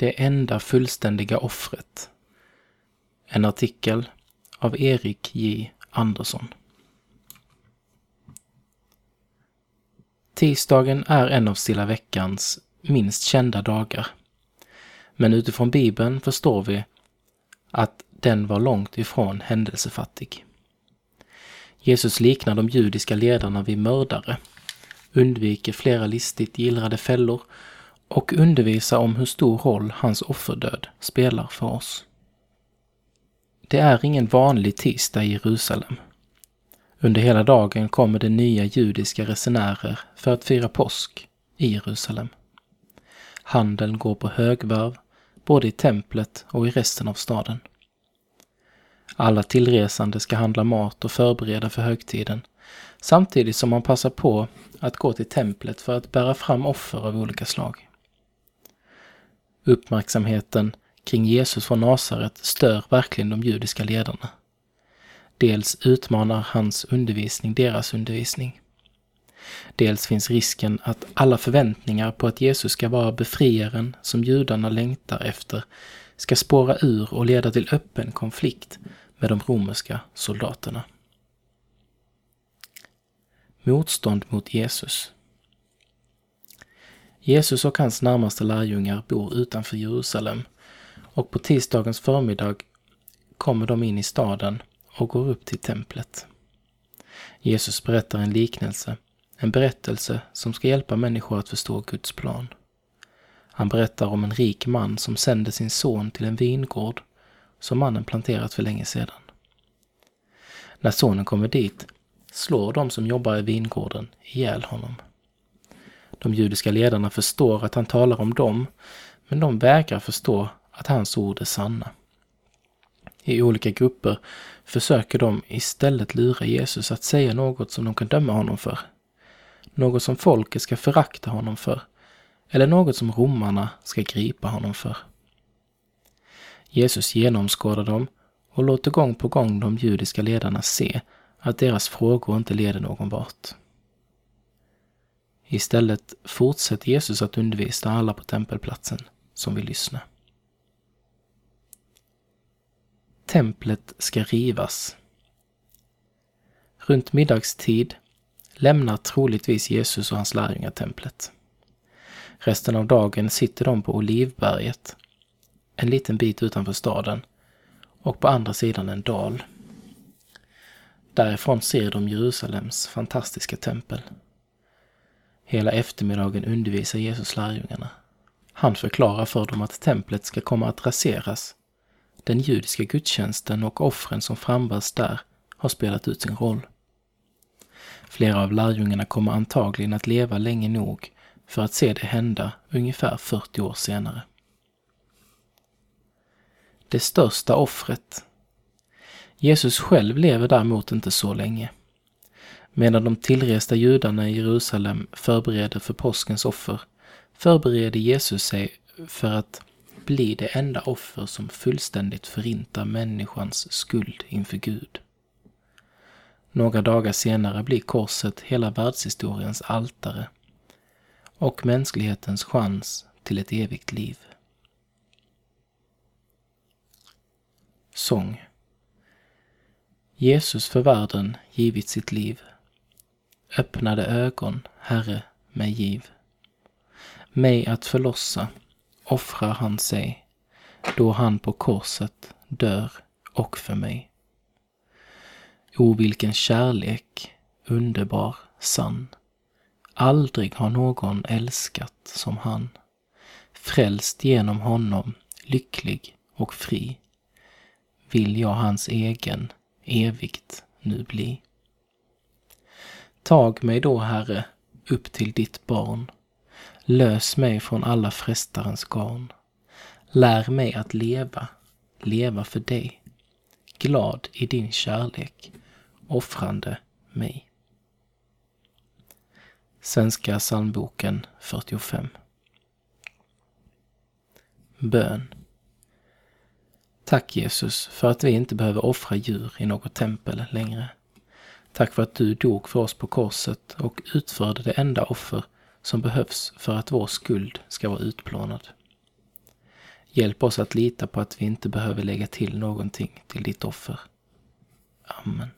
Det enda fullständiga offret. En artikel av Erik J Andersson. Tisdagen är en av Stilla veckans minst kända dagar. Men utifrån Bibeln förstår vi att den var långt ifrån händelsefattig. Jesus liknar de judiska ledarna vid mördare, undviker flera listigt gillrade fällor och undervisa om hur stor roll hans offerdöd spelar för oss. Det är ingen vanlig tisdag i Jerusalem. Under hela dagen kommer det nya judiska resenärer för att fira påsk i Jerusalem. Handeln går på högvarv, både i templet och i resten av staden. Alla tillresande ska handla mat och förbereda för högtiden, samtidigt som man passar på att gå till templet för att bära fram offer av olika slag. Uppmärksamheten kring Jesus från Nasaret stör verkligen de judiska ledarna. Dels utmanar hans undervisning deras undervisning. Dels finns risken att alla förväntningar på att Jesus ska vara befriaren som judarna längtar efter ska spåra ur och leda till öppen konflikt med de romerska soldaterna. Motstånd mot Jesus Jesus och hans närmaste lärjungar bor utanför Jerusalem och på tisdagens förmiddag kommer de in i staden och går upp till templet. Jesus berättar en liknelse, en berättelse som ska hjälpa människor att förstå Guds plan. Han berättar om en rik man som sände sin son till en vingård som mannen planterat för länge sedan. När sonen kommer dit slår de som jobbar i vingården ihjäl honom. De judiska ledarna förstår att han talar om dem, men de vägrar förstå att hans ord är sanna. I olika grupper försöker de istället lura Jesus att säga något som de kan döma honom för. Något som folket ska förakta honom för. Eller något som romarna ska gripa honom för. Jesus genomskådar dem och låter gång på gång de judiska ledarna se att deras frågor inte leder någon vart. Istället fortsätter Jesus att undervisa alla på tempelplatsen som vill lyssna. Templet ska rivas. Runt middagstid lämnar troligtvis Jesus och hans lärjungar templet. Resten av dagen sitter de på Olivberget, en liten bit utanför staden, och på andra sidan en dal. Därifrån ser de Jerusalems fantastiska tempel. Hela eftermiddagen undervisar Jesus lärjungarna. Han förklarar för dem att templet ska komma att raseras. Den judiska gudstjänsten och offren som frambärs där har spelat ut sin roll. Flera av lärjungarna kommer antagligen att leva länge nog för att se det hända ungefär 40 år senare. Det största offret. Jesus själv lever däremot inte så länge. Medan de tillresta judarna i Jerusalem förbereder för påskens offer förbereder Jesus sig för att bli det enda offer som fullständigt förintar människans skuld inför Gud. Några dagar senare blir korset hela världshistoriens altare och mänsklighetens chans till ett evigt liv. Sång Jesus för världen givit sitt liv öppnade ögon, Herre, mig giv. Mig att förlossa offrar han sig, då han på korset dör och för mig. O, vilken kärlek, underbar, sann. Aldrig har någon älskat som han. Frälst genom honom, lycklig och fri, vill jag hans egen evigt nu bli. Tag mig då, Herre, upp till ditt barn. Lös mig från alla frestarens garn. Lär mig att leva, leva för dig. Glad i din kärlek, offrande mig. Svenska psalmboken 45 Bön Tack Jesus för att vi inte behöver offra djur i något tempel längre. Tack för att du dog för oss på korset och utförde det enda offer som behövs för att vår skuld ska vara utplånad. Hjälp oss att lita på att vi inte behöver lägga till någonting till ditt offer. Amen.